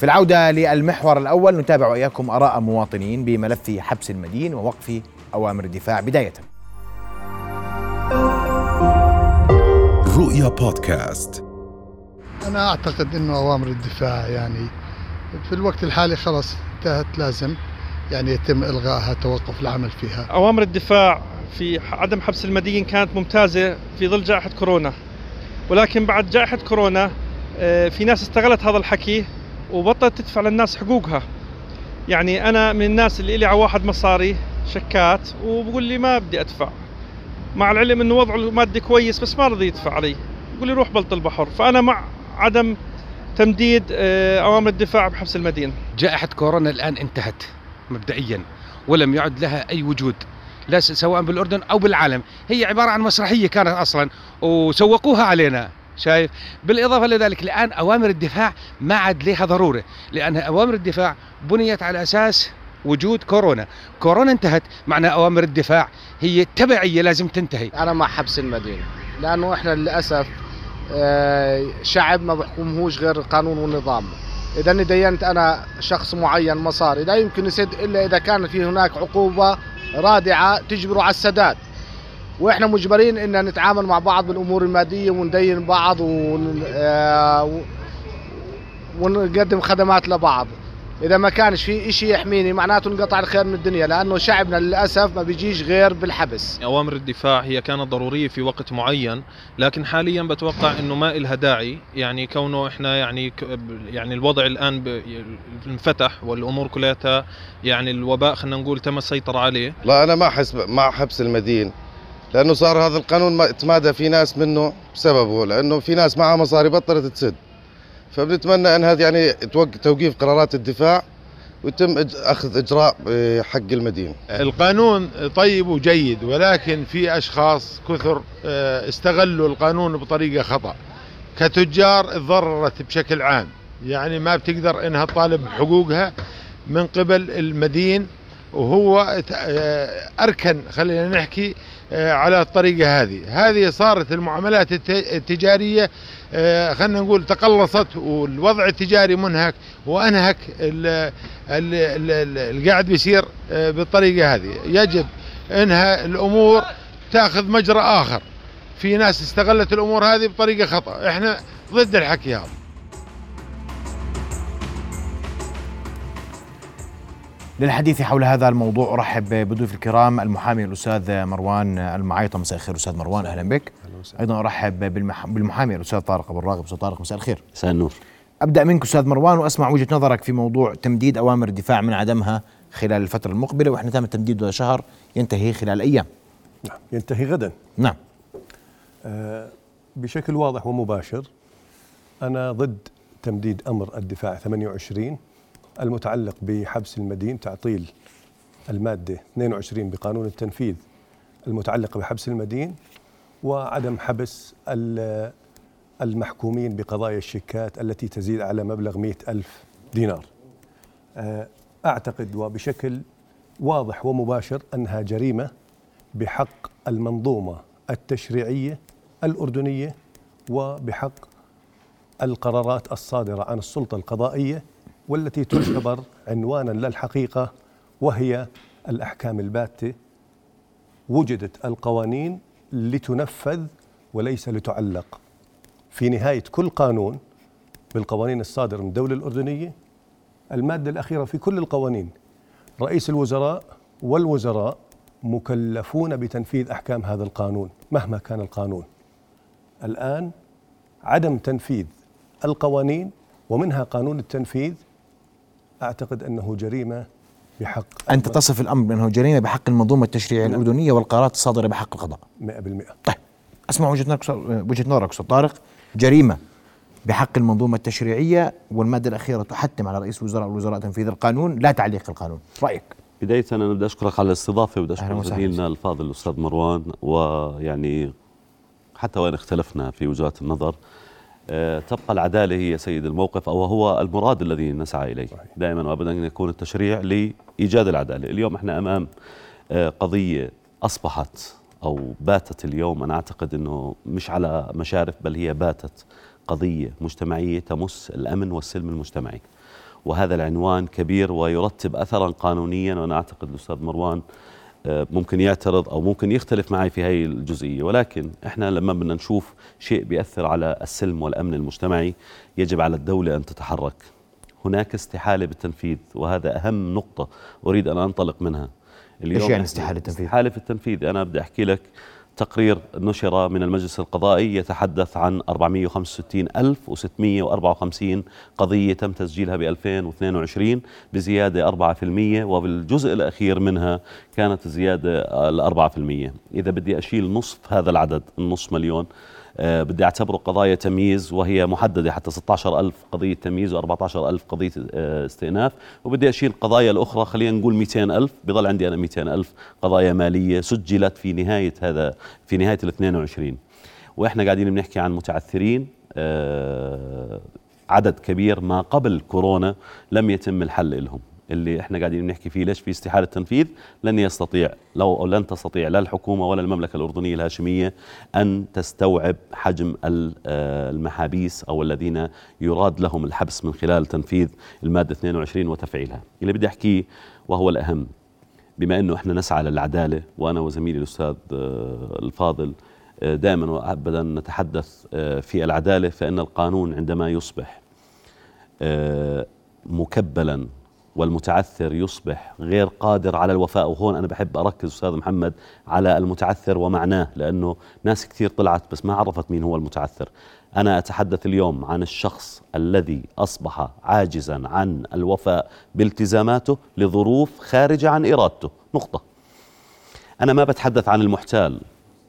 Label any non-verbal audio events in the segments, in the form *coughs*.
في العودة للمحور الأول نتابع وإياكم آراء مواطنين بملف حبس المدين ووقف أوامر الدفاع. بداية. رؤيا بودكاست. أنا أعتقد أنه أوامر الدفاع يعني في الوقت الحالي خلاص انتهت لازم يعني يتم إلغائها توقف العمل فيها. أوامر الدفاع في عدم حبس المدين كانت ممتازة في ظل جائحة كورونا. ولكن بعد جائحة كورونا آه، في ناس استغلت هذا الحكي وبطلت تدفع للناس حقوقها. يعني أنا من الناس اللي لي على واحد مصاري شكات وبقول لي ما بدي أدفع. مع العلم أنه وضعه المادي كويس بس ما رضي يدفع علي. يقول لي روح بلط البحر. فأنا مع عدم تمديد آه، أوامر الدفاع بحبس المدينة. جائحة كورونا الآن انتهت مبدئيا ولم يعد لها أي وجود لا سواء بالأردن أو بالعالم. هي عبارة عن مسرحية كانت أصلا وسوقوها علينا. شايف؟ بالإضافة لذلك الآن أوامر الدفاع ما عاد لها ضرورة لأن أوامر الدفاع بنيت على أساس وجود كورونا. كورونا انتهت معنى أوامر الدفاع هي تبعية لازم تنتهي. أنا مع حبس المدينة لأنه إحنا للأسف آه، شعب ما بحكمهوش غير القانون والنظام إذا دينت أنا شخص معين مصاري لا يمكن يسد إلا إذا كان في هناك عقوبة رادعة تجبره على السداد. وإحنا مجبرين إن نتعامل مع بعض بالأمور المادية وندين بعض ون... آه، ونقدم خدمات لبعض. إذا ما كانش في إشي يحميني معناته انقطع الخير من الدنيا لأنه شعبنا للأسف ما بيجيش غير بالحبس. أوامر الدفاع هي كانت ضرورية في وقت معين لكن حاليا بتوقع أنه ما إلها داعي. يعني كونه إحنا يعني ك- يعني الوضع الآن ب- انفتح والأمور كلها يعني الوباء خلينا نقول تم السيطرة عليه. لا أنا ما احس مع حبس المدين. لأنه صار هذا القانون ما تمادى في ناس منه بسببه لأنه في ناس معها مصاري بطلت تسد. فبنتمنى أن هذا يعني توق- توقيف قرارات الدفاع ويتم أخذ إجراء حق المدين القانون طيب وجيد ولكن في أشخاص كثر آه، استغلوا القانون بطريقة خطأ. كتجار تضررت بشكل عام. يعني ما بتقدر إنها تطالب بحقوقها من قبل المدين. وهو آه، أركن خلينا نحكي آه، على الطريقة هذه. هذه صارت المعاملات الت- التجارية آه، خلينا نقول تقلصت والوضع التجاري منهك ال- اللي قاعد بيصير بالطريقة هذه. يجب إنها الأمور تأخذ مجرى آخر. في ناس استغلت الأمور هذه بطريقة خطأ. إحنا ضد الحكي هذا. للحديث حول هذا الموضوع أرحب بضيوف الكرام المحامي الأستاذ مروان المعايطة مساء الخير أستاذ مروان أهلا بك. أيضا أرحب بالمح... بالمحامي الأستاذ طارق أبو الراغب. أستاذ طارق مساء الخير. مساء النور. أبدأ منك أستاذ مروان وأسمع وجهة نظرك في موضوع تمديد أوامر الدفاع من عدمها خلال الفترة المقبلة وإحنا تم تمديده شهر ينتهي خلال أيام. نعم ينتهي غدا. نعم. آه، بشكل واضح ومباشر أنا ضد تمديد أمر الدفاع. 28 المتعلق بحبس المدين تعطيل المادة 22 بقانون التنفيذ المتعلقة بحبس المدين وعدم حبس ال- المحكومين بقضايا الشيكات التي تزيد على مبلغ 100 ألف دينار. آه، أعتقد وبشكل واضح ومباشر أنها جريمة بحق المنظومة التشريعية الأردنية وبحق القرارات الصادرة عن السلطة القضائية والتي تعتبر عنوانا للحقيقة وهي الأحكام الباتة وجدت القوانين لتنفذ وليس لتعلق في نهاية كل قانون بالقوانين الصادرة من الدولة الأردنية المادة الأخيرة في كل القوانين رئيس الوزراء والوزراء مكلفون بتنفيذ أحكام هذا القانون مهما كان القانون. الآن عدم تنفيذ القوانين ومنها قانون التنفيذ أعتقد أنه جريمة بحق أنت تصف الأمر بأنه جريمة بحق المنظومة التشريعية الأردنية والقرارات الصادرة بحق القضاء. 100% طيب أسمع وجهة نظرك وجهة نظرك أستاذ طارق. جريمة بحق المنظومة التشريعية والمادة الأخيرة تحتم على رئيس الوزراء والوزراء تنفيذ القانون لا تعليق القانون. رأيك؟ بداية أنا بدي أشكرك على الاستضافة بدي أهلا أشكر. زميلنا الفاضل الأستاذ مروان ويعني حتى وإن اختلفنا في وجهات النظر آه، تبقى العدالة هي سيد الموقف أو هو المراد الذي نسعى إليه. دائما وأبدا أن يكون التشريع لإيجاد العدالة. اليوم إحنا أمام آه، قضية أصبحت أو باتت اليوم. أنا أعتقد أنه مش على مشارف بل هي باتت قضية مجتمعية تمس الأمن والسلم المجتمعي. وهذا العنوان كبير ويرتب أثرا قانونيا وأنا أعتقد الأستاذ مروان آه، ممكن يعترض أو ممكن يختلف معي في هذه الجزئية. ولكن إحنا لما بدنا نشوف شيء بيأثر على السلم والأمن المجتمعي يجب على الدولة أن تتحرك. هناك استحالة بالتنفيذ وهذا أهم نقطة أريد أن أنطلق منها. إيش يعني استحالة التنفيذ؟ استحالة في التنفيذ. أنا بدي أحكي لك تقرير نشر من المجلس القضائي يتحدث عن 465654 قضية تم تسجيلها ب 2022 بزيادة 4% وبالجزء الأخير منها كانت الزيادة ال 4% إذا بدي أشيل نصف هذا العدد النصف مليون بدي أعتبره قضايا تمييز وهي محددة حتى 16000 قضية تمييز و14000 قضية آه، استئناف. وبدي اشيل القضايا الأخرى خلينا نقول 200000 بضل عندي أنا 200000 قضايا مالية سجلت في نهاية هذا في نهاية ال 22 وإحنا قاعدين بنحكي عن متعثرين آه، عدد كبير ما قبل كورونا لم يتم الحل لهم. اللي إحنا قاعدين بنحكي فيه ليش في استحالة تنفيذ؟ لن يستطيع لو أو لن تستطيع لا الحكومة ولا المملكة الأردنية الهاشمية أن تستوعب حجم آه، المحابيس أو الذين يراد لهم الحبس من خلال تنفيذ المادة 22 وتفعيلها. اللي بدي أحكيه وهو الأهم. بما إنه إحنا نسعى للعدالة وأنا وزميلي الأستاذ آه، الفاضل آه، دائما وابدا نتحدث في العدالة فإن القانون عندما يصبح مكبلا والمتعثر يصبح غير قادر على الوفاء. وهون أنا بحب أركز أستاذ محمد على المتعثر ومعناه لأنه ناس كثير طلعت بس ما عرفت مين هو المتعثر. أنا أتحدث اليوم عن الشخص الذي أصبح عاجزا عن الوفاء بالتزاماته لظروف خارجة عن إرادته. نقطة. أنا ما بتحدث عن المحتال.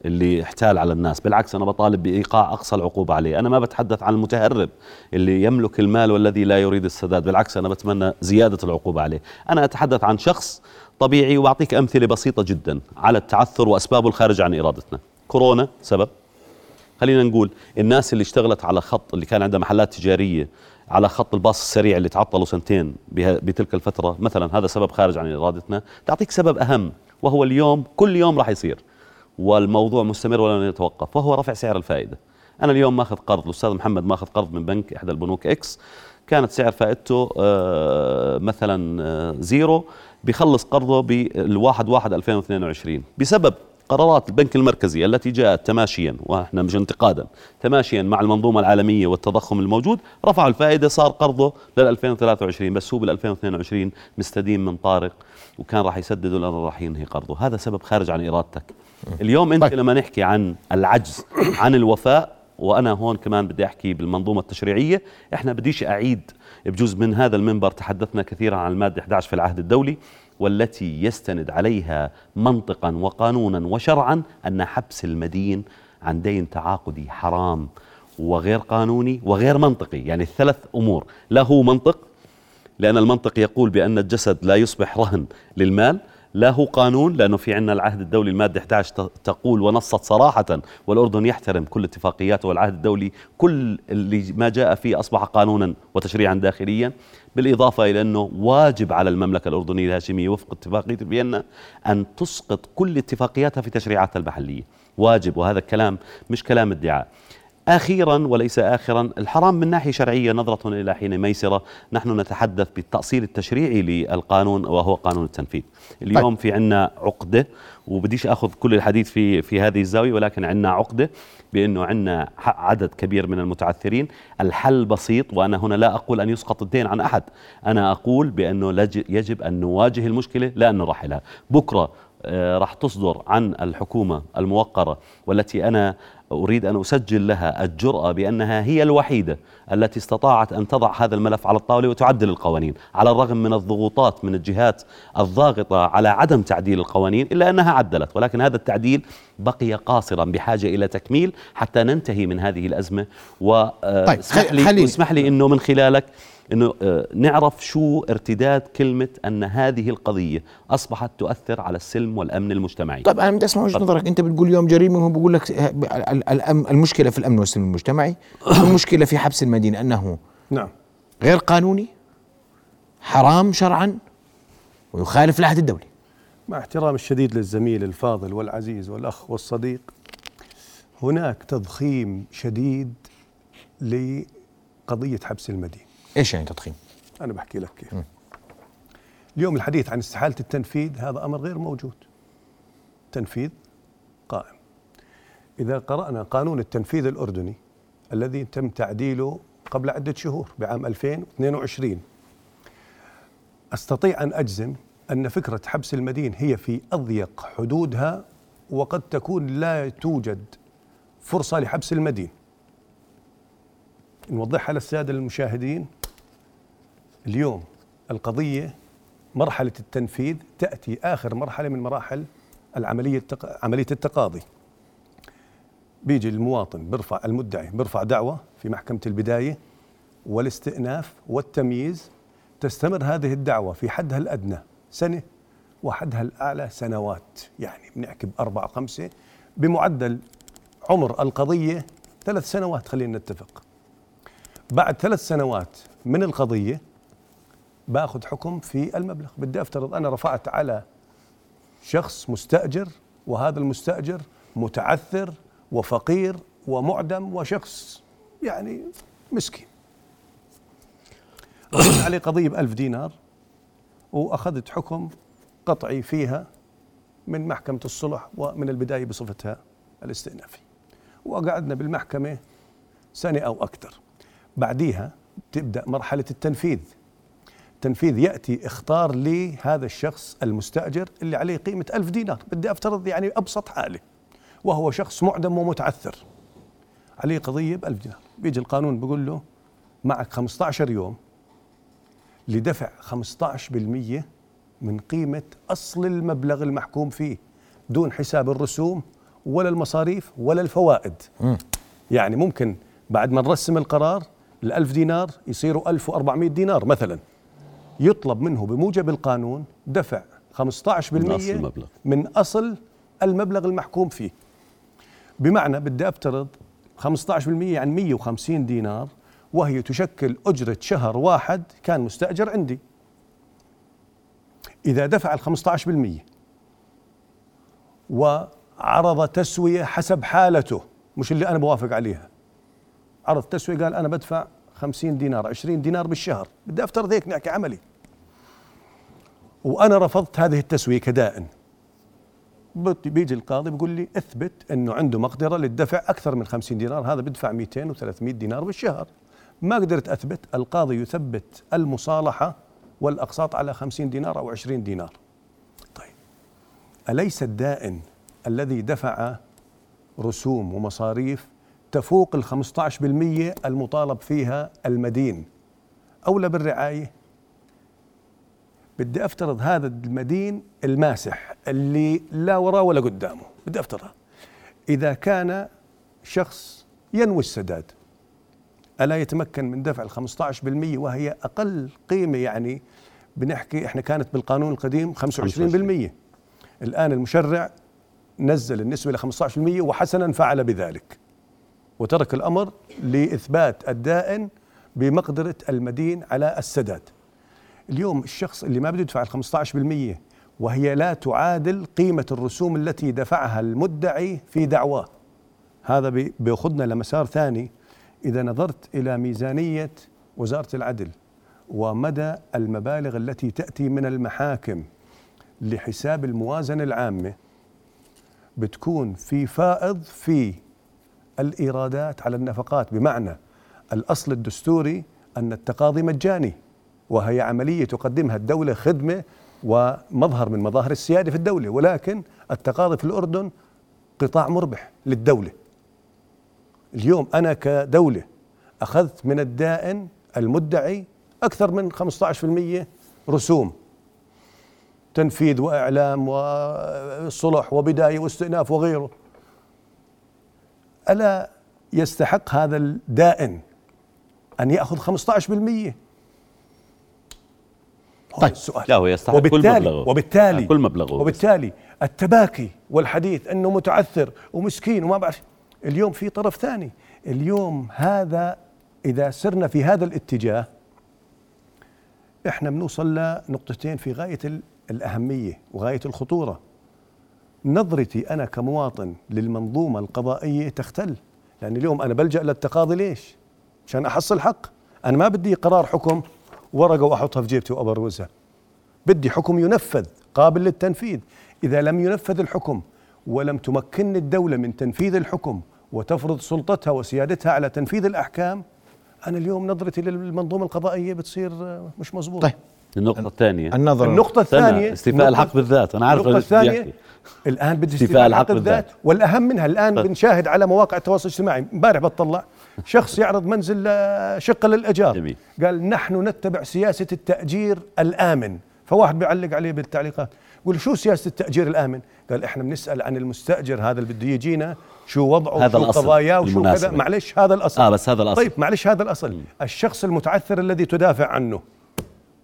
اللي احتال على الناس. بالعكس أنا بطالب بإيقاع أقصى العقوبة عليه. أنا ما بتحدث عن المتهرب اللي يملك المال والذي لا يريد السداد. بالعكس أنا بتمنى زيادة العقوبة عليه. أنا أتحدث عن شخص طبيعي وأعطيك أمثلة بسيطة جدا على التعثر وأسبابه الخارجة عن إرادتنا. كورونا سبب. خلينا نقول الناس اللي اشتغلت على خط اللي كان عندها محلات تجارية على خط الباص السريع اللي تعطلوا سنتين بتلك الفترة مثلا هذا سبب خارج عن إرادتنا. تعطيك سبب أهم وهو اليوم كل يوم راح يصير. والموضوع مستمر ولن يتوقف وهو رفع سعر الفائدة. أنا اليوم ماخذ قرض الأستاذ محمد ماخذ قرض من بنك إحدى البنوك إكس كانت سعر فائدته آه، مثلا آه، زيرو. بيخلص قرضه بالواحد واحد 2022 بسبب قرارات البنك المركزي التي جاءت تماشيا وإحنا مش انتقادا تماشيا مع المنظومة العالمية والتضخم الموجود رفعوا الفائدة صار قرضه لل 2023 بس هو بال 2022 مستدين من طارق وكان راح يسدده لأنه راح ينهي قرضه. هذا سبب خارج عن إرادتك. اليوم انت طيب. لما نحكي عن العجز عن الوفاء وأنا هون كمان بدي أحكي بالمنظومة التشريعية إحنا بديش أعيد بجزء من هذا المنبر تحدثنا كثيرا عن المادة 11 في العهد الدولي والتي يستند عليها منطقا وقانونا وشرعا أن حبس المدين عن دين تعاقدي حرام وغير قانوني وغير منطقي يعني الثلاث أمور لا هو منطق لأن المنطق يقول بأن الجسد لا يصبح رهن للمال لا هو قانون لأنه في عندنا العهد الدولي المادة 11 تقول ونصت صراحة والأردن يحترم كل اتفاقياته والعهد الدولي كل اللي ما جاء فيه أصبح قانونا وتشريعا داخليا بالإضافة إلى أنه واجب على المملكة الأردنية الهاشمية وفق اتفاقية فيينا أن تسقط كل اتفاقياتها في تشريعاتها المحليه واجب وهذا الكلام مش كلام ادعاء. أخيرا وليس آخرا الحرام من ناحية شرعية نظرة إلى حين ميسرة. نحن نتحدث بالتأصيل التشريعي للقانون وهو قانون التنفيذ. اليوم طيب. في عنا عقدة وبديش أخذ كل الحديث في, في هذه الزاوية ولكن عنا عقدة بأنه عنا عدد كبير من المتعثرين. الحل بسيط وأنا هنا لا أقول أن يسقط الدين عن أحد. أنا أقول بأنه يجب أن نواجه المشكلة لا أن نرحلها بكرة آه، راح تصدر عن الحكومة الموقرة والتي أنا أريد أن أسجل لها الجرأة بأنها هي الوحيدة التي استطاعت أن تضع هذا الملف على الطاولة وتعدل القوانين على الرغم من الضغوطات من الجهات الضاغطة على عدم تعديل القوانين إلا أنها عدلت ولكن هذا التعديل بقي قاصرا بحاجة إلى تكميل حتى ننتهي من هذه الأزمة. واسمح طيب لي, اسمح لي أنه من خلالك إنه آه، نعرف شو ارتداد كلمة أن هذه القضية أصبحت تؤثر على السلم والأمن المجتمعي. طيب أنا بدي أسمع وجهة نظرك، أنت بتقول اليوم جريمة وهو بقول لك المشكلة في الأمن والسلم المجتمعي، *coughs* المشكلة في حبس المدينة؟ أنه نعم. غير قانوني حرام شرعا ويخالف العهد الدولي. مع احترام الشديد للزميل الفاضل والعزيز والأخ والصديق هناك تضخيم شديد لقضية حبس المدينة. إيش يعني تضخيم؟ أنا بحكي لك كيف اليوم الحديث عن استحالة التنفيذ هذا أمر غير موجود تنفيذ قائم إذا قرأنا قانون التنفيذ الأردني الذي تم تعديله قبل عدة شهور بعام 2022 أستطيع أن أجزم أن فكرة حبس المدين هي في أضيق حدودها وقد تكون لا توجد فرصة لحبس المدين. نوضحها للسادة المشاهدين. اليوم القضية مرحلة التنفيذ تأتي آخر مرحلة من مراحل العملية التق... عملية التقاضي. بيجي المواطن بيرفع المدعي بيرفع دعوة في محكمة البداية والاستئناف والتمييز. تستمر هذه الدعوة في حدها الأدنى. سنة وحدها الاعلى سنوات. يعني بنحكي باربعه خمسة. بمعدل عمر القضية ثلاث سنوات خلينا نتفق. بعد ثلاث سنوات من القضية باخذ حكم في المبلغ. بدي أفترض أنا رفعت على شخص مستأجر وهذا المستأجر متعثر وفقير ومعدم وشخص يعني مسكين. عليه قضية بألف دينار. وأخذت حكم قطعي فيها من محكمة الصلح ومن البداية بصفتها الاستئنافي وقعدنا بالمحكمة سنة أو أكثر. بعديها تبدأ مرحلة التنفيذ. التنفيذ يأتي اختار لي هذا الشخص المستأجر اللي عليه قيمة ألف دينار. بدي أفترض يعني أبسط حالة. وهو شخص معدم ومتعثر. عليه قضية ب 1000 دينار. بيجي القانون بيقول له معك 15 يوم لدفع 15% من قيمة أصل المبلغ المحكوم فيه دون حساب الرسوم ولا المصاريف ولا الفوائد. يعني ممكن بعد ما نرسم القرار الألف دينار يصيروا 1400 دينار مثلا. يطلب منه بموجب القانون دفع 15% من أصل المبلغ. من أصل المبلغ المحكوم فيه. بمعنى بدي أفترض 15% يعني 150 دينار وهي تشكل أجرة شهر واحد كان مستأجر عندي. إذا دفع ال 15% وعرض تسوية حسب حالته مش اللي أنا بوافق عليها. عرض تسوية قال أنا بدفع 50 دينار 20 دينار بالشهر بدي أفترض هيك نحكي عملي. وأنا رفضت هذه التسوية كدائن بيجي القاضي بيقول لي اثبت إنه عنده مقدرة للدفع أكثر من 50 دينار هذا بدفع 200 و300 دينار بالشهر. ما قدرت أثبت القاضي يثبت المصالحة والأقساط على 50 دينار أو 20 دينار. طيب أليس الدائن الذي دفع رسوم ومصاريف تفوق ال 15% المطالب فيها المدين؟ اولى بالرعاية؟ بدي أفترض هذا المدين الماسح اللي لا وراه ولا قدامه. بدي أفترض. إذا كان شخص ينوي السداد ألا يتمكن من دفع ال 15% وهي أقل قيمة يعني بنحكي إحنا كانت بالقانون القديم 25% الآن المشرع نزل النسبة ل 15% وحسنا فعل بذلك. وترك الأمر لإثبات الدائن بمقدرة المدين على السداد. اليوم الشخص اللي ما بده يدفع ال 15% وهي لا تعادل قيمة الرسوم التي دفعها المدعي في دعواه. هذا بي- بيأخذنا لمسار ثاني إذا نظرت إلى ميزانية وزارة العدل ومدى المبالغ التي تأتي من المحاكم لحساب الموازنة العامة بتكون في فائض في الإيرادات على النفقات. بمعنى الأصل الدستوري أن التقاضي مجاني وهي عملية تقدمها الدولة خدمة ومظهر من مظاهر السيادة في الدولة ولكن التقاضي في الأردن قطاع مربح للدولة. اليوم أنا كدولة أخذت من الدائن المدعي أكثر من 15% رسوم. تنفيذ وإعلام وصلح وبداية واستئناف وغيره. ألا يستحق هذا الدائن أن يأخذ 15% طيب. السؤال. لا هو يستحق كل وبالتالي مبلغه. وبالتالي كل مبلغه. وبالتالي التباكي والحديث إنه متعثر ومسكين وما بعرف اليوم في طرف ثاني. اليوم هذا إذا سرنا في هذا الاتجاه إحنا بنوصل لنقطتين في غاية ال- الأهمية وغاية الخطورة. نظرتي أنا كمواطن للمنظومة القضائية تختل لأن اليوم أنا بلجأ للتقاضي ليش؟ عشان أحصل حق. أنا ما بدي قرار حكم ورقة وأحطها في جيبتي وأبروزها. بدي حكم ينفذ قابل للتنفيذ. إذا لم ينفذ الحكم ولم تمكن الدولة من تنفيذ الحكم وتفرض سلطتها وسيادتها على تنفيذ الأحكام. أنا اليوم نظرتي للمنظومة القضائية بتصير مش مزبوطه طيب النقطة الثانية. النظر النقطة الثانية استيفاء الحق بالذات أنا عارف النقطة الثانية. الآن بدي استيفاء الحق الحق بالذات. بالذات. والأهم منها الآن طيب. بنشاهد على مواقع التواصل الاجتماعي. امبارح بطلع شخص يعرض منزل آه، شقة للإيجار. جميل. قال نحن نتبع سياسة التأجير الآمن. فواحد بيعلق عليه بالتعليقات. يقول شو سياسة التأجير الآمن؟ قال إحنا بنسأل عن المستأجر هذا اللي بده يجينا شو وضعه هذا وشو الأصل قضاياه وشو كذا. معلش هذا الأصل آه بس هذا الأصل طيب معلش هذا الأصل الشخص المتعثر الذي تدافع عنه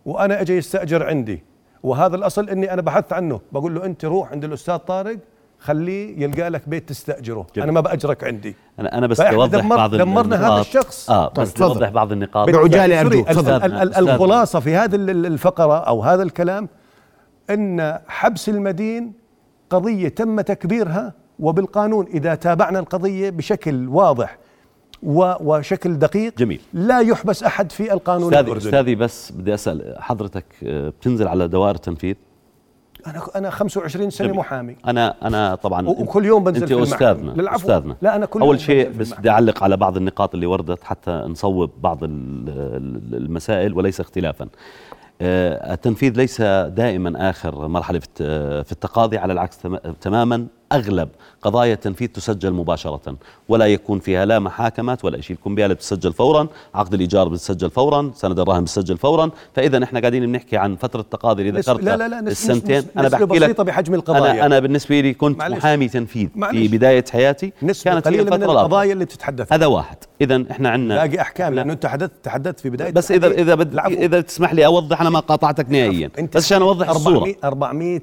وأنا أجي يستاجر عندي وهذا الأصل إني أنا بحثت عنه بقول له أنت روح عند الأستاذ طارق خليه يلقى لك بيت تستأجره جميل. أنا ما بأجرك عندي أنا أنا بس بوضح دمر- بعض دمرنا هذا النقاط. الشخص. آه طيب، بس. بوضح بعض النقاط ال- أستاذنا. الخلاصة في هذه ال- ال- الفقرة أو هذا الكلام إن حبس المدين قضيه تم تكبيرها وبالقانون إذا تابعنا القضية بشكل واضح وشكل دقيق جميل. لا يحبس أحد في القانون أستاذي الأردني أستاذي بس بدي أسأل حضرتك آه، بتنزل على دوائر التنفيذ أنا أنا 25 سنة جميل. محامي أنا أنا طبعا وكل يوم بنزل أنت في المحكمة. أستاذنا للعفو. أستاذنا لا، أنا كل أول يوم شيء بس. بدي أعلق على بعض النقاط اللي وردت حتى نصوب بعض ال- ال- المسائل وليس اختلافا التنفيذ ليس دائما آخر مرحلة في في التقاضي على العكس تم- تماما. أغلب قضايا التنفيذ تسجل مباشرة ولا يكون فيها لا محاكمات ولا شيء الكمبيالة بتسجل فورا عقد الإيجار بتسجل فورا سند الرهن بتسجل فورا فإذا إحنا قاعدين بنحكي عن فترة التقاضي اللي ذكرتها لا- لا- لا، السنتين نسبة- نسبة بحكي لك بسيطة بحجم القضايا. أنا, أنا بالنسبة لي كنت معلش. محامي تنفيذ في معلش. بداية حياتي نسبة كانت قليلة من القضايا اللي بتتحدث هذا واحد إذا إحنا عندنا باقي أحكام لأنه أنت تحدثت تحدثت في بداية بس اذا. إذا بد. إذا تسمح لي أوضح أنا ما قاطعتك نهائيا بس عشان أوضح الصورة 400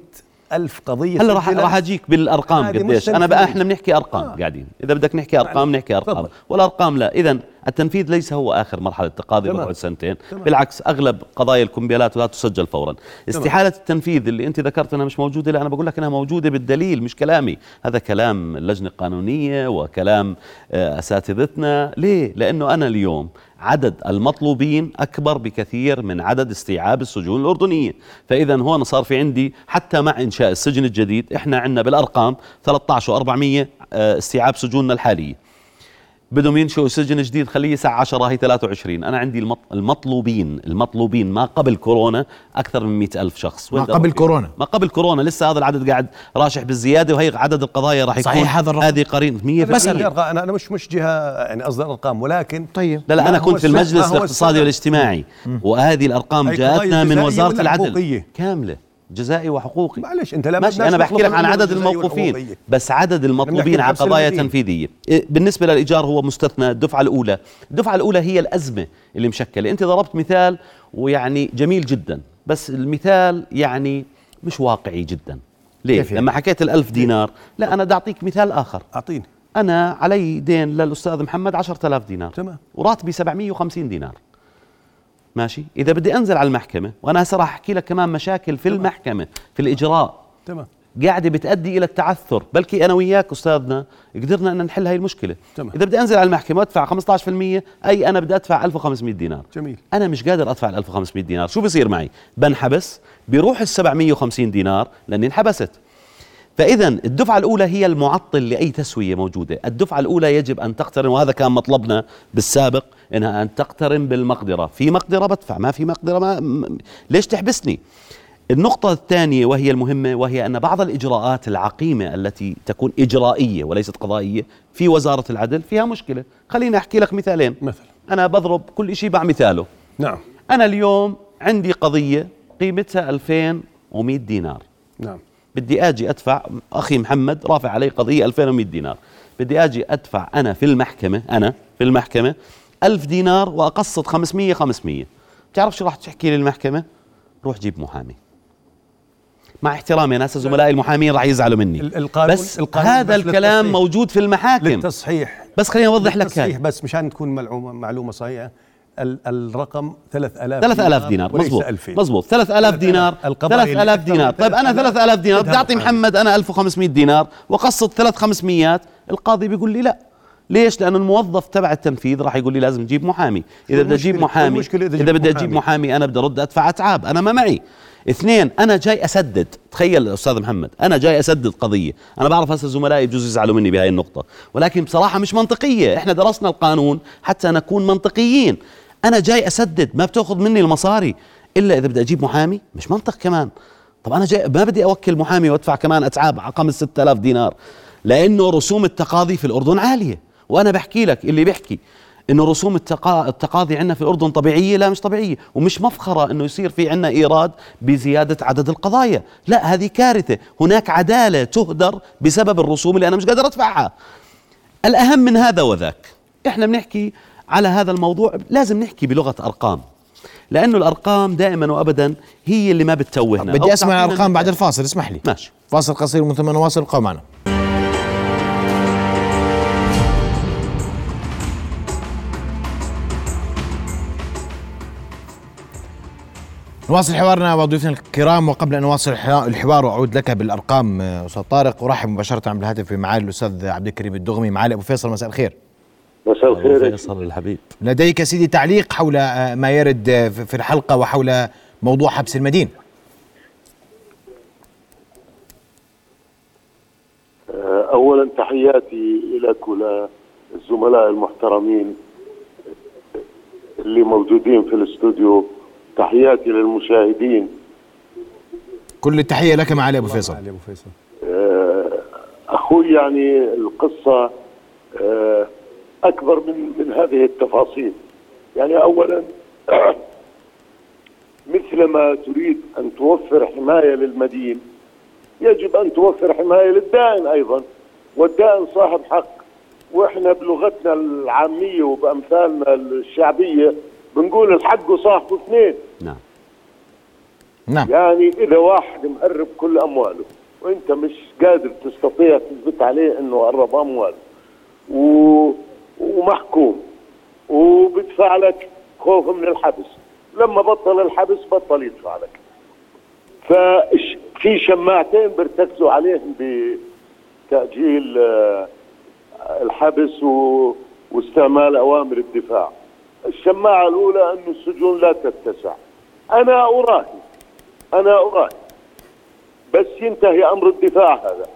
400 ألف قضية هلا راح. راح أجيك بالأرقام هذه قديش أنا بقى. إحنا بنحكي أرقام آه. قاعدين إذا بدك نحكي أرقام نحكي أرقام تفضل. والأرقام لا اذا التنفيذ ليس هو آخر مرحلة التقاضي تمام. بقعد سنتين. تمام. بالعكس أغلب قضايا الكمبيالات لا تسجل فورا. استحالة التنفيذ اللي أنت ذكرت أنها مش موجودة لا أنا بقول لك أنها موجودة بالدليل مش كلامي. هذا كلام اللجنه القانونيه وكلام آه، أساتذتنا. ليه؟ لأنه أنا اليوم عدد المطلوبين أكبر بكثير من عدد استيعاب السجون الأردنية. فاذا هون صار في عندي حتى مع إنشاء السجن الجديد إحنا عندنا بالأرقام 13 و400 استيعاب سجوننا الحالية. بدهم ينشئوا سجن جديد خليه الساعة 10 هي 23 أنا عندي المط- المطلوبين المطلوبين ما قبل كورونا أكثر من 100 ألف شخص ما قبل؟ كورونا. ما قبل كورونا لسه هذا العدد قاعد راشح بالزيادة وهي عدد القضايا راح يكون صحيح هذا الرقم. هذه قرين 100 بس بس أنا أنا مش مش جهة يعني قصدي الأرقام ولكن طيب لا لا أنا كنت في المجلس الاقتصادي؟ والاجتماعي وهذه الأرقام جاءتنا من وزارة العدل؟ كاملة جزائي وحقوقي. معلش أنت لا ماشي بدناش أنا بحكي لك عن عدد الموقوفين. بس عدد المطلوبين على قضايا. تنفيذيه بالنسبة للإيجار هو مستثنى الدفعة الأولى. الدفعة الأولى هي الأزمة اللي مشكلة. أنت ضربت مثال ويعني جميل جدا بس المثال يعني مش واقعي جدا. ليه؟ يعني؟ لما حكيت الألف دينار لا أنا بدي أعطيك مثال آخر. أعطيني. أنا علي دين للأستاذ محمد 10000 دينار. تمام. وراتبي 750 دينار. ماشي؟ إذا بدي أنزل على المحكمة وأنا هسه راح أحكي لك كمان مشاكل في المحكمة في الإجراء. تمام. قاعدة بتؤدي إلى التعثر بلكي أنا وياك أستاذنا قدرنا إن نحل هاي المشكلة. تمام. إذا بدي أنزل على المحكمة وأدفع 15% أي أنا بدي أدفع 1500 دينار. جميل. أنا مش قادر أدفع ال 1500 دينار. شو بصير معي؟ بنحبس بيروح ال 750 دينار لأني انحبست. فإذا الدفعة الأولى هي المعطل لأي تسوية موجودة. الدفعة الأولى يجب أن تقترن وهذا كان مطلبنا بالسابق إنها أن تقترن بالمقدرة. في مقدرة بدفع ما في مقدرة ما ليش تحبسني؟ النقطة الثانية وهي المهمة وهي أن بعض الإجراءات العقيمة التي تكون إجرائية وليست قضائية في وزارة العدل فيها مشكلة. خليني أحكي لك مثالين. مثلا. أنا بضرب كل شيء مع مثاله. نعم. أنا اليوم عندي قضية قيمتها 2100 دينار. نعم. بدي آجي أدفع أخي محمد رافع علي قضية 2100 دينار. بدي آجي أدفع أنا في المحكمة أنا في المحكمة 1000 دينار وأقسط 500 500 بتعرف شو راح تحكي لي المحكمه روح جيب محامي. مع احترامي ناس زملائي المحامين راح يزعلوا مني. ال- القانون- بس القانون هذا بس الكلام. موجود في المحاكم. للتصحيح. بس خليني أوضح لك هاي بس مشان تكون معلومه معلومة صحيحة. ال- الرقم 3000 3000 دينار 2000 مزبوط 3000 دينار. القضايا 3000 اللي دينار. طيب أنا 3000 3000 دينار. بدي اعطي. محمد أنا 1500 دينار وأقسط ثلاث 500 القاضي بيقول لي لا. ليش؟ لأنه الموظف تبع التنفيذ راح يقول لي لازم تجيب محامي، إذا بدي أجيب محامي إذا بدي أجيب محامي. أنا بدي أرد أدفع أتعاب، أنا ما معي. اثنين أنا جاي أسدد، تخيل أستاذ محمد، أنا جاي أسدد قضية، أنا بعرف هسه زملائي بجوز يزعلوا مني بهاي النقطة، ولكن بصراحة مش منطقية، إحنا درسنا القانون حتى نكون منطقيين. أنا جاي أسدد، ما بتأخذ مني المصاري إلا إذا بدي أجيب محامي، مش منطق كمان. طب أنا جاي ما بدي أوكل محامي وأدفع كمان أتعاب على 5 6000 دينار لأنه رسوم التقاضي في الأردن عالية وأنا بحكي لك اللي بيحكي انه رسوم التقا... التقاضي عندنا في الاردن طبيعية لا مش طبيعية ومش مفخرة إنه يصير في عندنا إيراد بزيادة عدد القضايا. لا هذه كارثة. هناك عدالة تهدر بسبب الرسوم اللي أنا مش قادر أدفعها. الأهم من هذا وذاك إحنا بنحكي على هذا الموضوع لازم نحكي بلغة أرقام. لأنه الأرقام دائما وابدا هي اللي ما بتتوهنا. بدي أسمع الأرقام بعد. الفاصل اسمح لي. ماشي. فاصل قصير ومن ثم نواصل ابقوا معنا. نواصل حوارنا وضيوفنا الكرام وقبل أن نواصل الح- الحوار واعود لك بالأرقام آه، أستاذ طارق أرحب مباشرة بالهاتف بمعالي الأستاذ عبد الكريم الدغمي. معالي أبو فيصل مساء الخير. مساء الخير فيصل الحبيب. لديك سيدي تعليق حول آه، ما يرد آه، في الحلقة وحول موضوع حبس المدين؟ اولا تحياتي لك وللزملاء المحترمين اللي موجودين في الاستوديو. تحياتي للمشاهدين. كل التحيه لك معالي أبو فيصل. علي أبو فيصل. آه، أخوي يعني القصة آه، أكبر من من هذه التفاصيل. يعني اولا *clears throat* مثلما تريد أن توفر حماية للمدين يجب أن توفر حماية للدائن أيضا. والدائن صاحب حق. وإحنا بلغتنا العامية وبأمثالنا الشعبية بنقول الحق صاحبه اثنين. نعم. نعم. يعني إذا واحد مهرب كل أمواله وأنت مش قادر تستطيع تثبت عليه إنه هرب أمواله. و... ومحكوم. وبدفع لك خوفا من الحبس. لما بطل الحبس بطل يدفع لك. ففي شماعتين بيرتكزوا عليهم بتأجيل آه، الحبس و... واستعمال أوامر الدفاع. الشماعة الأولى انه السجون لا تتسع. أنا أراهن. أنا أراهن. بس ينتهي أمر الدفاع هذا.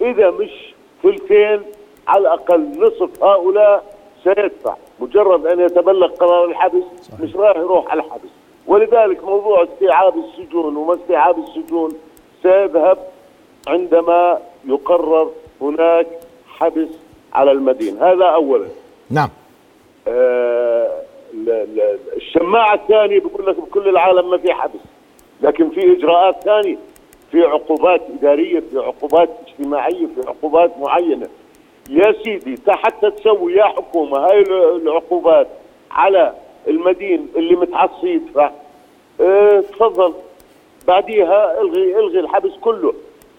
إذا مش ثلثين على الأقل نصف هؤلاء سيدفع. مجرد أن يتبلغ قرار الحبس مش راح يروح على الحبس. ولذلك موضوع استيعاب السجون وما استيعاب السجون سيذهب عندما يقرر هناك حبس على المدين هذا اولا. نعم. آه، ال- ال- الشماعة الثانية بيقول لك بكل العالم ما في حبس لكن في إجراءات ثانية في عقوبات إدارية في عقوبات اجتماعية في عقوبات معينة. يا سيدي حتى تسوي يا حكومة هاي ال- العقوبات على المدين اللي متعصي يدفع آه تفضل. بعديها الغي الغي الحبس كله.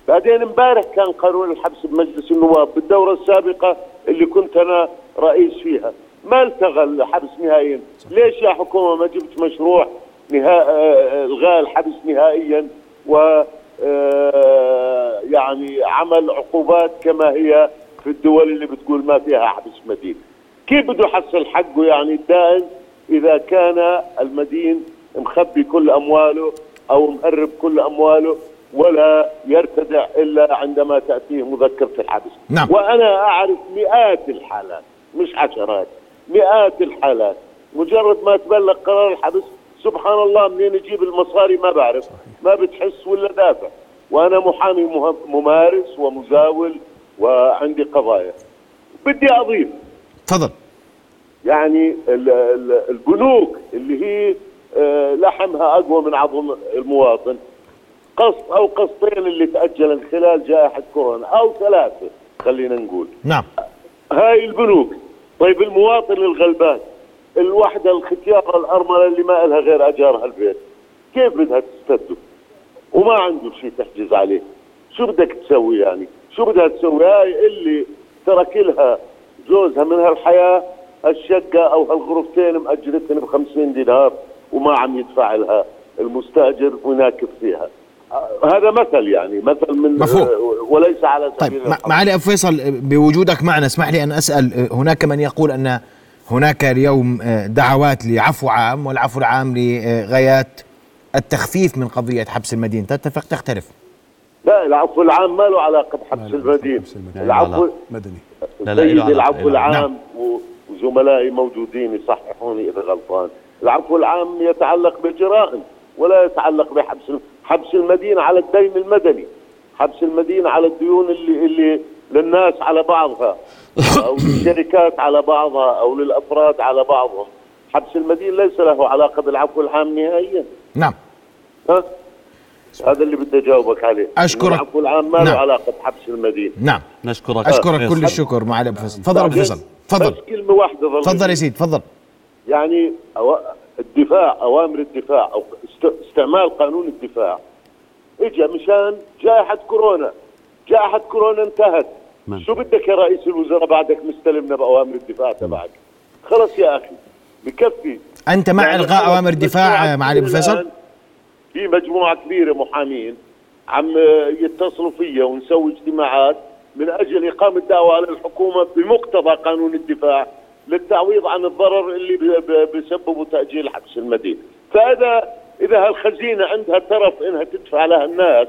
بعدين امبارح كان قانون الحبس بمجلس النواب بالدورة السابقة اللي كنت أنا رئيس فيها. ما التغى الحبس نهائيا؟ ليش يا حكومة ما جبت مشروع نهاء آه، الغاء الحبس نهائيا؟ و آه، يعني عمل عقوبات كما هي في الدول اللي بتقول ما فيها حبس مدين. كيف بده يحصل حقه يعني الدائن إذا كان المدين مخبي كل أمواله أو مهرب كل أمواله ولا يرتدع إلا عندما تأتيه مذكرة الحبس؟ نعم. وأنا أعرف مئات الحالات. مش عشرات مئات الحالات. مجرد ما تبلغ قرار الحبس سبحان الله منين يجيب المصاري ما بعرف. ما بتحس ولا دافع. وأنا محامي ممارس ومزاول وعندي قضايا. بدي اضيف تفضل. يعني ال- ال- البنوك اللي هي آه، لحمها أقوى من عظم المواطن. قسط أو قسطين اللي تأجل خلال جائحة كورونا أو ثلاثة خلينا نقول. نعم. هاي البنوك. طيب المواطن الغلبان الوحدة الختيارة الأرملة اللي ما لها غير أجارها البيت كيف بدها تستده وما عنده شيء تحجز عليه. شو بدك تسوي يعني؟ شو بدها تسوي؟ هاي اللي ترك لها جوزها من هالحياة الشقة أو هالغرفتين مأجرتهن بخمسين دينار وما عم يدفع لها المستأجر وناكف فيها. هذا مثل يعني مثل من مفهوم. آه، وليس على طيب سبيل الحظر. معالي أبو فيصل بوجودك معنا اسمح لي أن أسأل هناك من يقول أن هناك اليوم آه، دعوات لعفو عام والعفو العام لغايات التخفيف من قضية حبس المدينة تتفق؟ تختلف. لا العفو العام ما له علاقة بحبس المدينة العفو مدني. لا، لا، سيدي العفو. العام و- وزملائي موجودين يصححوني إذا غلطان. العفو العام يتعلق بالجرائم ولا يتعلق بحبس حبس المدينة على الدين المدني حبس المدينة على الديون اللي اللي للناس على بعضها أو *coughs* للشركات على بعضها أو للأفراد على بعضهم. حبس المدينة ليس له علاقة بالعفو العام نهائيا. نعم. ها؟ هذا اللي بدي أجاوبك عليه. أشكرك. العفو العام ما له نعم. علاقة بحبس المدينة. نعم. نشكرك. أشكرك. كل الشكر معالي أبو فيصل. تفضل أبو فيصل. تفضل. بس كلمة واحدة تفضل يا سيدي تفضل. يعني أو... الدفاع أوامر الدفاع أو. استعمال قانون الدفاع. اجى مشان جائحه كورونا. جائحه كورونا انتهت. نعم. شو بدك يا رئيس الوزراء بعدك مستلمنا باوامر الدفاع تبعك؟ خلص يا أخي بكفي. أنت مع يعني إلغاء أوامر الدفاع مجموعة معالي أبو فيصل؟ في مجموعة كبيرة محامين عم يتصلوا فيا ونسوي اجتماعات من أجل إقامة دعوة على الحكومة بمقتضى قانون الدفاع للتعويض عن الضرر اللي بسببه تأجيل حبس المدينة، فإذا إذا هالخزينة عندها ترف إنها تدفع لها الناس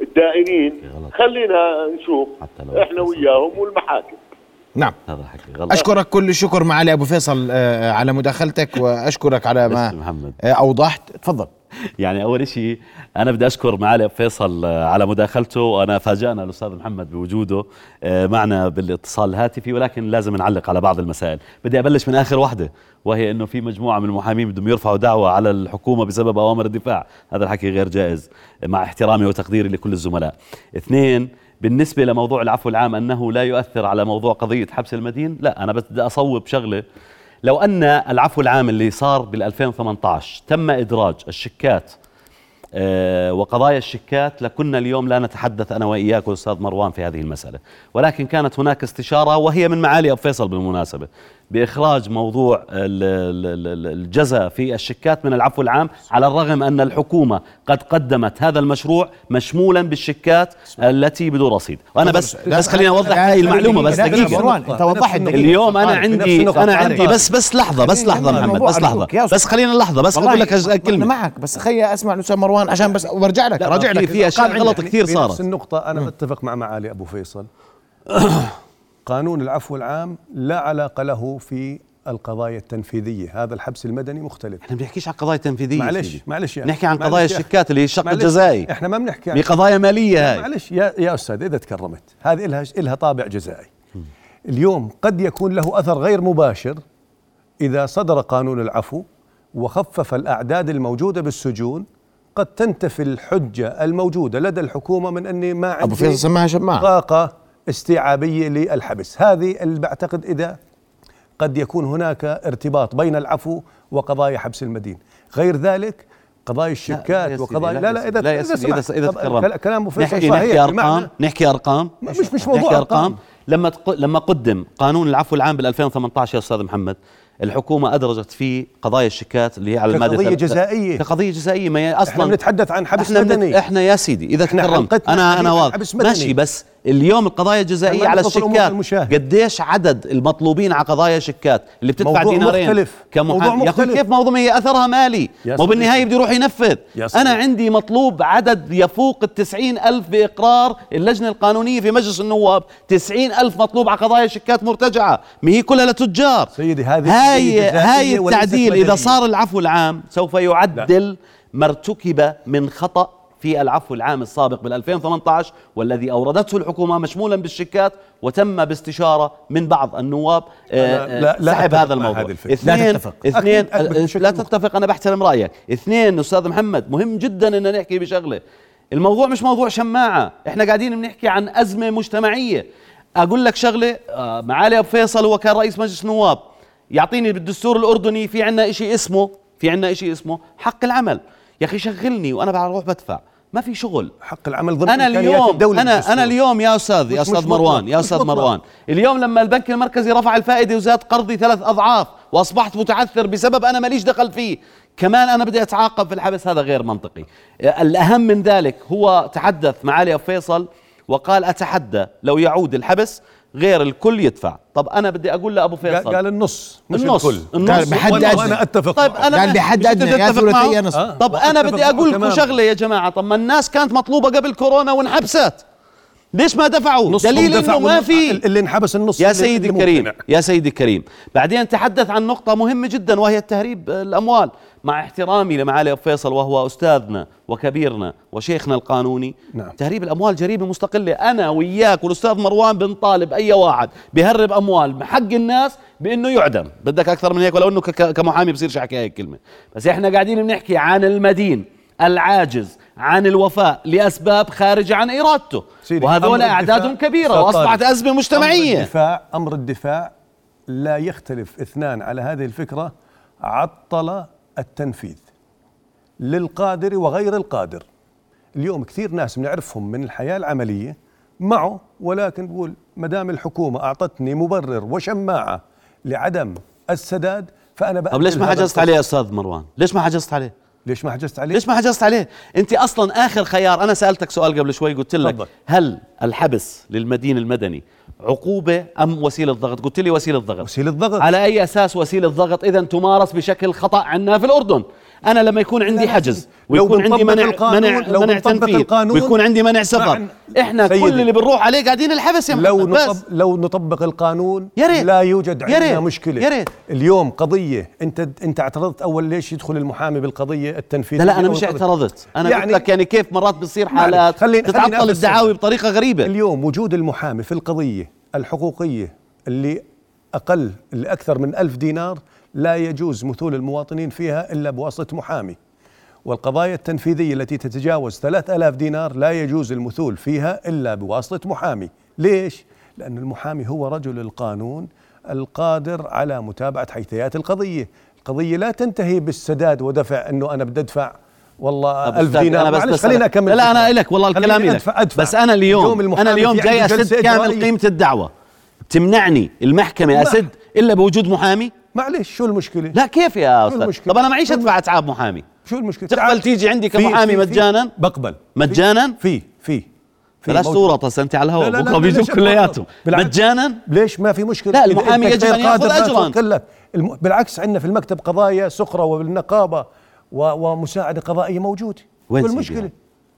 الدائنين. خلينا نشوف إحنا وياهم والمحاكم نعم. هذا حكي غلط. أشكرك كل الشكر معالي أبو فيصل آه، على مداخلتك وأشكرك على ما محمد. آه، أوضحت. تفضل. يعني أول شيء أنا بدي أشكر معالي أبو فيصل آه، على مداخلته وأنا فاجأنا الأستاذ محمد بوجوده آه، معنا بالاتصال الهاتفي ولكن لازم نعلق على بعض المسائل. بدي أبلش من آخر وحدة وهي إنه في مجموعة من المحامين بدهم يرفعوا دعوة على الحكومة بسبب أوامر الدفاع. هذا الحكي غير جائز مع احترامي وتقديري لكل الزملاء. اثنين بالنسبة لموضوع العفو العام أنه لا يؤثر على موضوع قضية حبس المدين لا أنا بدي أصوب شغلة. لو أن العفو العام اللي صار بال 2018 تم إدراج الشيكات آه، وقضايا الشيكات لكنا اليوم لا نتحدث أنا وإياك والاستاذ مروان في هذه المسألة، ولكن كانت هناك استشارة وهي من معالي أبو فيصل بالمناسبة. بإخراج موضوع ال- ال- ال- الجزاء في الشيكات من العفو العام على الرغم أن الحكومة قد قدمت هذا المشروع مشمولا بالشيكات التي بدون رصيد، وأنا بس بس خليني أوضح هاي المعلومة بس دقيقة. مروان أنت وضحت. اليوم أنا عندي أنا. عندي بس بس لحظة بس خليني لحظة محمد بس لحظة. بس خلينا لحظه بس أقول لك أنا كلمه معك بس خلي أسمع الاستاذ مروان عشان بس برجع لك راجع لك. في أشياء غلط. كثير نفس صارت. النقطة أنا بتفق مع معالي أبو فيصل. *coughs* قانون العفو العام لا علاقة له في القضايا التنفيذية. هذا الحبس المدني مختلف. إحنا ما بنحكيش عن قضايا تنفيذية معلش. معلش يا نحكي عن قضايا يا- الشيكات اللي هي الشق الجزائي. إحنا ما بنحكي عن بقضايا مالية هاي. معلش يا يا أستاذ إذا تكرمت. هذه لها لها طابع جزائي. اليوم قد يكون له أثر غير مباشر إذا صدر قانون العفو وخفف الأعداد الموجودة بالسجون. قد تنتفي الحجة الموجودة لدى الحكومة من أني ما عندي أبو فيصل سماها شماعة. طاقة. استيعابية للحبس هذه اللي بعتقد إذا قد يكون هناك ارتباط بين العفو وقضايا حبس المدين غير ذلك قضايا يا الشيكات وقضايا لا لا يا لا اذا إذا إذا- إذا تكرمت. كلام نحكي نحكي أرقام بمعنى- نحكي أرقام مش مش موضوع نحكي أرقام أرقام لما. لما قدم قانون العفو العام بال 2018 يا أستاذ محمد الحكومة أدرجت فيه قضايا الشيكات اللي هي على الماده كقضية ثلاثة- جزائية. كقضية جزائية ما هي إحنا أصلا بنتحدث عن حبس إحنا مدني إحنا يا سيدي إذا تكرمت أنا أنا واضح. ماشي بس اليوم القضايا الجزائية على الشيكات. قديش عدد المطلوبين على قضايا شيكات اللي بتدفع موضوع دينارين مختلف. موضوع كمحامي يا أخي مختلف. كيف موضوع هي أثرها مالي مو بالنهاية. بده يروح ينفذ. أنا عندي مطلوب عدد يفوق التسعين ألف بإقرار اللجنة القانونية في مجلس النواب تسعين ألف مطلوب على قضايا شيكات مرتجعة ما هي كلها لتجار سيدي هذه هاي هاي التعديل. إذا صار العفو العام سوف يعدل ما ارتكب من خطأ في العفو العام السابق بال 2018 والذي أوردته الحكومة مشمولا بالشيكات وتم باستشارة من بعض النواب آه، لا- لا- لا سحب هذا الموضوع هذه الفكرة. اثنين لا تتفق. اثنين أكيد آه، لا. تتفق أنا بحترم رأيك اثنين أستاذ محمد مهم جدا أن نحكي بشغلة الموضوع مش موضوع شماعة إحنا قاعدين بنحكي عن أزمة مجتمعية أقول لك شغلة آه، معالي أبو فيصل هو كان رئيس مجلس نواب يعطيني بالدستور الأردني في عندنا شيء اسمه في عندنا شيء اسمه حق العمل يا أخي شغلني وأنا بروح بدفع ما في شغل حق العمل ضمن أنا اليوم الدولة أنا. أنا اليوم يا أستاذ يا أستاذ مروان. يا أستاذ. مروان اليوم لما البنك المركزي رفع الفائدة وزاد قرضي ثلاث أضعاف وأصبحت متعثر بسبب أنا ماليش دخل فيه كمان أنا بدي أتعاقب في الحبس هذا غير منطقي الأهم من ذلك هو تحدث معالي فيصل وقال أتحدى لو يعود الحبس غير الكل يدفع طب أنا بدي أقول لأبو فيصل قال النص مش النص الكل النص بحد أدنى. وأنا أتفق طيب. أنا قال بحد بدي يا. آه. طب أنا بدي أقول لكم. شغلة يا جماعة طب ما الناس كانت مطلوبة قبل كورونا وانحبست ليش ما دفعوا؟ دليل إنه ما في. اللي انحبس النص يا سيدي الكريم. يا سيدي الكريم. بعدين تحدث عن نقطة مهمة جدا وهي التهريب الأموال. مع احترامي لمعالي أبو فيصل وهو أستاذنا وكبيرنا وشيخنا القانوني نعم. تهريب الأموال جريمة مستقلة. أنا وياك والأستاذ مروان بنطالب أي واحد بيهرب أموال حق الناس بأنه يعدم. بدك أكثر من هيك ولو أنه ك- كمحامي بصيرش أحكي هيك كلمة. بس إحنا قاعدين بنحكي عن المدين العاجز عن الوفاء لأسباب خارجة عن إرادته. سيدي، وهذول أمر أعدادهم كبيرة أستاذ وأصبحت أزمة أمر مجتمعية. الدفاع أمر الدفاع لا يختلف اثنان على هذه الفكرة عطل التنفيذ للقادر وغير القادر. اليوم كثير ناس بنعرفهم من الحياة العملية معه ولكن بقول ما دام الحكومة أعطتني مبرر وشماعة لعدم السداد فأنا طب ليش ما حجزت عليه يا أستاذ مروان؟ ليش ما حجزت عليه؟ ليش ما حجزت عليه؟ ليش ما حجزت عليه؟ انت أصلا آخر خيار أنا سألتك سؤال قبل شوي قلت لك. هل الحبس للمدين المدني عقوبة أم وسيلة ضغط؟ قلت لي وسيلة ضغط وسيلة ضغط على أي أساس وسيلة ضغط اذا تمارس بشكل خطأ عندنا في الأردن؟ أنا لما يكون عندي حجز ويكون عندي منع منع لو منع تنفيذ ويكون عندي منع سفر إحنا. كل اللي بنروح عليه قاعدين الحبس يا لو بس لو نطبق القانون يا ريت. لا يوجد عندنا ريت. مشكلة يا ريت. اليوم قضية انت أنت اعترضت أول ليش يدخل المحامي بالقضية التنفيذية لا لا أنا مش. اعترضت أنا يعني- قلت لك يعني كيف مرات بتصير حالات تتعطل. الدعاوي بطريقة غريبة اليوم وجود المحامي في القضية الحقوقية اللي أقل اللي أكثر من ألف دينار لا يجوز مثول المواطنين فيها إلا بواسطة محامي. والقضايا التنفيذية التي تتجاوز 3000 دينار لا يجوز المثول فيها إلا بواسطة محامي. ليش؟ لأن المحامي هو رجل القانون القادر على متابعة حيثيات القضية. القضية لا تنتهي بالسداد ودفع إنه أنا بدي أدفع. والله ألف دينار. أنا بس خلينا أكمل لا, لا أنا الفكرة. لك والله الكلام لك أدفع أدفع. بس أنا اليوم, المحامي أنا اليوم جاي جلسة كامل. قيمة الدعوة. تمنعني المحكمة ما- اسد إلا بوجود محامي؟ معلش شو المشكلة؟ لا كيف يا أستاذ؟ المشكلة؟ طب أنا معيش أدفع أتعاب محامي. شو المشكلة؟ تقبل. تيجي عندي كمحامي مجانا؟ بقبل. مجانا؟ في في بلاش بس انت على الهواء بكرة بيجوا كلياتهم. مجانا؟ ليش ما في مشكلة؟ لا، المحامي يجب لا أجراً. تقل. الم... بالعكس عندنا في المكتب قضايا سخرة وبالنقابه و... ومساعدة قضائية موجود وين المشكلة؟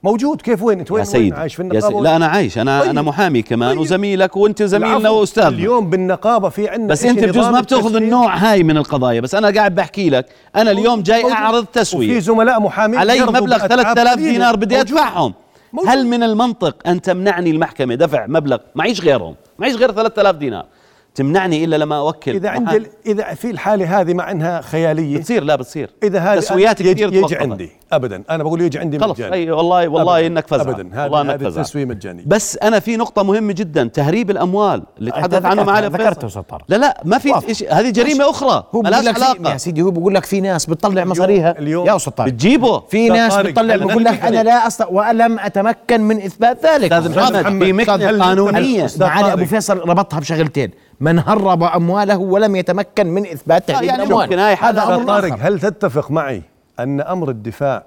موجود كيف وين انت وين, يا سيدي وين عايش في يا النقابة وين؟ لا أنا عايش أنا طيب. أنا محامي كمان طيب. وزميلك وانت زميلنا. وأستاذنا اليوم بالنقابة في عندنا بس أنت بجوز ما بتأخذ. النوع هاي من القضايا بس أنا قاعد بحكي لك أنا اليوم جاي موجود. أعرض وفي تسويه زملاء محامين علي مبلغ بأتعاب 3000 قليلة. دينار بدي. أدفعهم موجود. هل من المنطق أن تمنعني المحكمة دفع مبلغ معيش غيرهم معيش غير 3000 دينار تمنعني إلا لما أوكل. إذا عندي. ال- إذا في الحالة هذه مع إنها خيالية بتصير لا بتصير. إذا هذه تسويات يجي, كثير يجي. عندي. ابدا. أنا بقول يجي عندي خلص مجاني. أي والله والله أبداً. إنك فزع ابدا. والله إنك فزع التسويه مجاني بس أنا في نقطة مهمة جدا. تهريب الأموال اللي تحدث عنه معالي ذكرته طارق. لا لا ما في. شيء هذه جريمة أخرى. هو ملهاش بقول لك علاقة. يا سيدي هو بقول لك في ناس بتطلع مصاريها. اليوم- يا أستاذ طارق بتجيبه. في ناس بتطلع بقول لك أنا لا استطيع ولم أتمكن من إثبات ذلك. أستاذ محمد في قانونية. أستاذ معالي أبو. فيصل ربطها بشغلتين. من هرب أمواله ولم يتمكن من اثبات تهريب يعني الاموال ممكن هاي حالة هذا أمر طارق. هل تتفق معي أن أمر الدفاع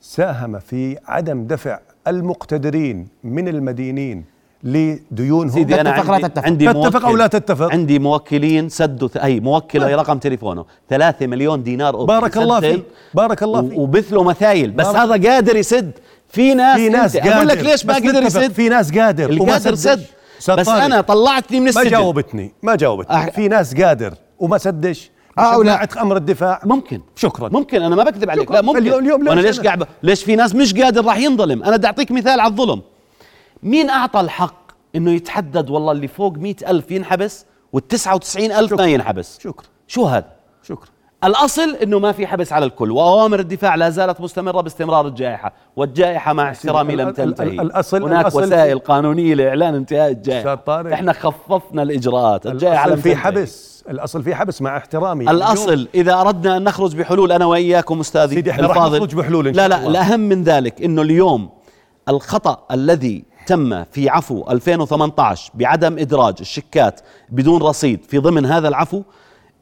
ساهم في عدم دفع المقتدرين من المدينين لديونهم؟ سيدي أنا تتفق؟ لا عندي تتفق. عندي تتفق أو لا تتفق؟ عندي موكلين سدوا أي موكل هي رقم تليفونه. 3 مليون دينار أوكي. بارك الله فيك. بارك الله فيك. و- وبثلوا مثايل. بس هذا قادر يسد. في ناس في ناس قادر أقول لك ليش ما قدر يسد؟ في ناس قادر. وما القادر. سد. بس أنا طلعتني من ما السجن. جاوبتني ما جاوبتني. أح- في ناس قادر وما سدش هؤلاء. بشجاعة أمر الدفاع. ممكن. شكرا. ممكن أنا ما بكذب عليك. لا ممكن. اليوم- اليوم وأنا ليش؟ قاعد ليش في ناس مش قادر راح ينظلم؟ أنا بدي أعطيك مثال على الظلم. مين أعطى الحق إنه يتحدد والله اللي فوق مئة ألف ينحبس وال99 ألف ما ينحبس؟ شكرا. شو هذا؟ شكرا. الأصل إنه ما في حبس على الكل وأوامر الدفاع لا زالت مستمرة باستمرار الجائحة والجائحة مع احترامي لم تنتهي ال- الأصل- هناك الأصل وسائل قانونية لإعلان انتهاء طارق. إحنا خففنا الإجراءات الجائحة الاصل لم في. حبس الأصل في حبس مع احترامي الأصل إذا أردنا أن نخرج بحلول أنا وإياكم أستاذي سيدي، إحنا راح الفاضل نخرج بحلول إن لا شاء لا الله. الأهم من ذلك إنه اليوم الخطأ الذي تم في عفو 2018 بعدم إدراج الشيكات بدون رصيد في ضمن هذا العفو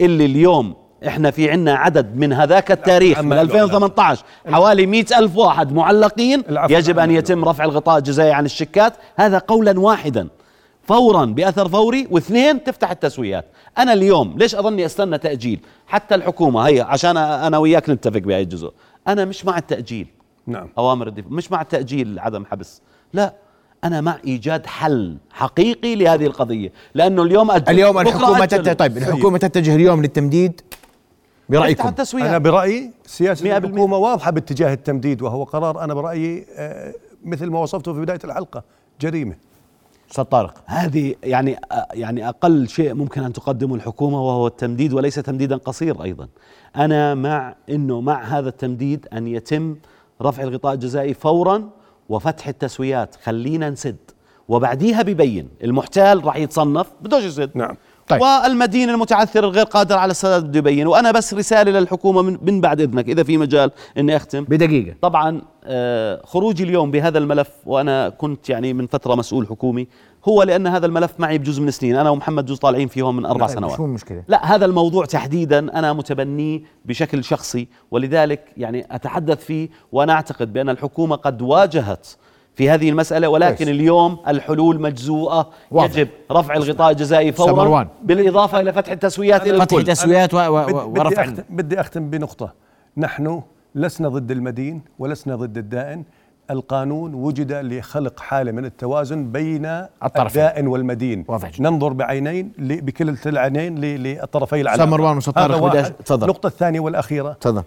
اللي اليوم إحنا في عنا عدد من هذاك التاريخ من عمال 2018 حوالي مئة ألف واحد معلقين يجب أن. يتم رفع الغطاء الجزائي عن الشيكات هذا قولا واحدا. فورا بأثر فوري. واثنين تفتح التسويات. أنا اليوم ليش أظني أستنى تأجيل؟ حتى الحكومة هي عشان أنا وياك نتفق بهاي الجزء. أنا مش مع التأجيل. نعم. أوامر الدفاع. مش مع التأجيل عدم حبس. لا أنا مع إيجاد حل حقيقي لهذه القضية. لأنه اليوم أجل. اليوم بكرة الحكومة أجل. تت... طيب الحكومة تتجه اليوم للتمديد؟ التسويات أنا برأيي سياسة 100% الحكومة واضحة باتجاه التمديد وهو قرار أنا برأيي آه، مثل ما وصفته في بداية الحلقة جريمة. أستاذ طارق. هذه يعني يعني أقل شيء ممكن أن تقدمه الحكومة وهو التمديد وليس تمديدا قصير أيضا. أنا مع إنه مع هذا التمديد أن يتم رفع الغطاء الجزائي فورا وفتح التسويات، خلينا نسد. وبعديها ببين المحتال راح يتصنف بدوش يسد. نعم. طيب. والمدين المتعثر الغير قادر على السداد بده يبين وأنا بس رسالة للحكومة من, من بعد إذنك إذا في مجال إني أختم. بدقيقة. طبعا آه، خروجي اليوم بهذا الملف وأنا كنت يعني من فترة مسؤول حكومي هو لأن هذا الملف معي بجزء من سنين. أنا ومحمد جزء طالعين فيه من أربع طيب، سنوات. شو المشكلة؟ لا هذا الموضوع تحديدا أنا متبنيه بشكل شخصي ولذلك يعني أتحدث فيه وأنا أعتقد بأن الحكومة قد واجهت في هذه المسألة ولكن كويس. اليوم الحلول مجزوءة واضح. يجب رفع الغطاء الجزائي. فورا بالإضافة إلى فتح التسويات إلى فتح الكل تسويات و... و... بدي- و... بدي ورفع أختم, بدي أختم بنقطة نحن لسنا ضد المدين ولسنا ضد الدائن القانون وجد لخلق حالة من التوازن بين الطرفين. الدائن والمدين واضح جدا. ننظر بعينين ل- بكلتا العينين ل- للطرفي العلاقة أستاذ مروان وأستاذ هذا طارق واحد. بدي أش- تفضل. النقطة الثانية والأخيرة تفضل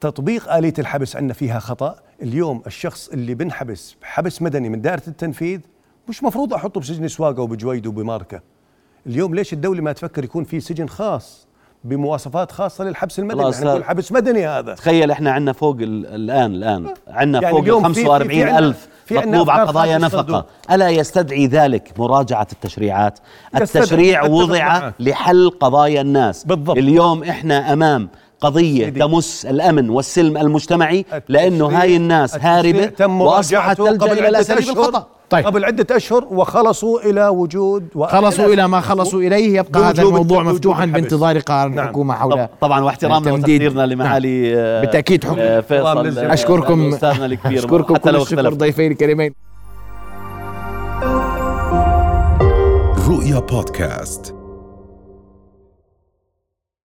تطبيق آلية الحبس عندنا فيها خطأ اليوم الشخص اللي بنحبس حبس مدني من دائرة التنفيذ مش مفروض أحطه بسجن سواقة وبجويد وبماركة اليوم ليش الدولة ما تفكر يكون في سجن خاص بمواصفات خاصة للحبس المدني إحنا نقول هذا- حبس مدني هذا تخيل إحنا عندنا فوق ال- الآن الآن عندنا يعني فوق اليوم ال في- في- 45 في عندنا- ألف مطلوب على قضايا نفقة. ألا يستدعي ذلك مراجعة التشريعات. التشريع وضع. لحل قضايا الناس بالضبط. اليوم إحنا أمام قضية. تمس الأمن والسلم المجتمعي لأنه هاي الناس هاربة تم وأصبحت تلجأ قبل إلى الأساليب. الخطأ طيب. قبل عدة أشهر وخلصوا إلى وجود و... خلصوا إلى ما خلصوا إليه يبقى هذا الموضوع مفتوحا. بانتظار قرار نعم. الحكومة حول طبعا واحترامنا. وتقديرنا لمعالي آه، بالتأكيد حكم. آه، فيصل. آه، أشكركم أستاذنا الكبير أشكركم حتى كل لو ضيفين الكريمين رؤيا بودكاست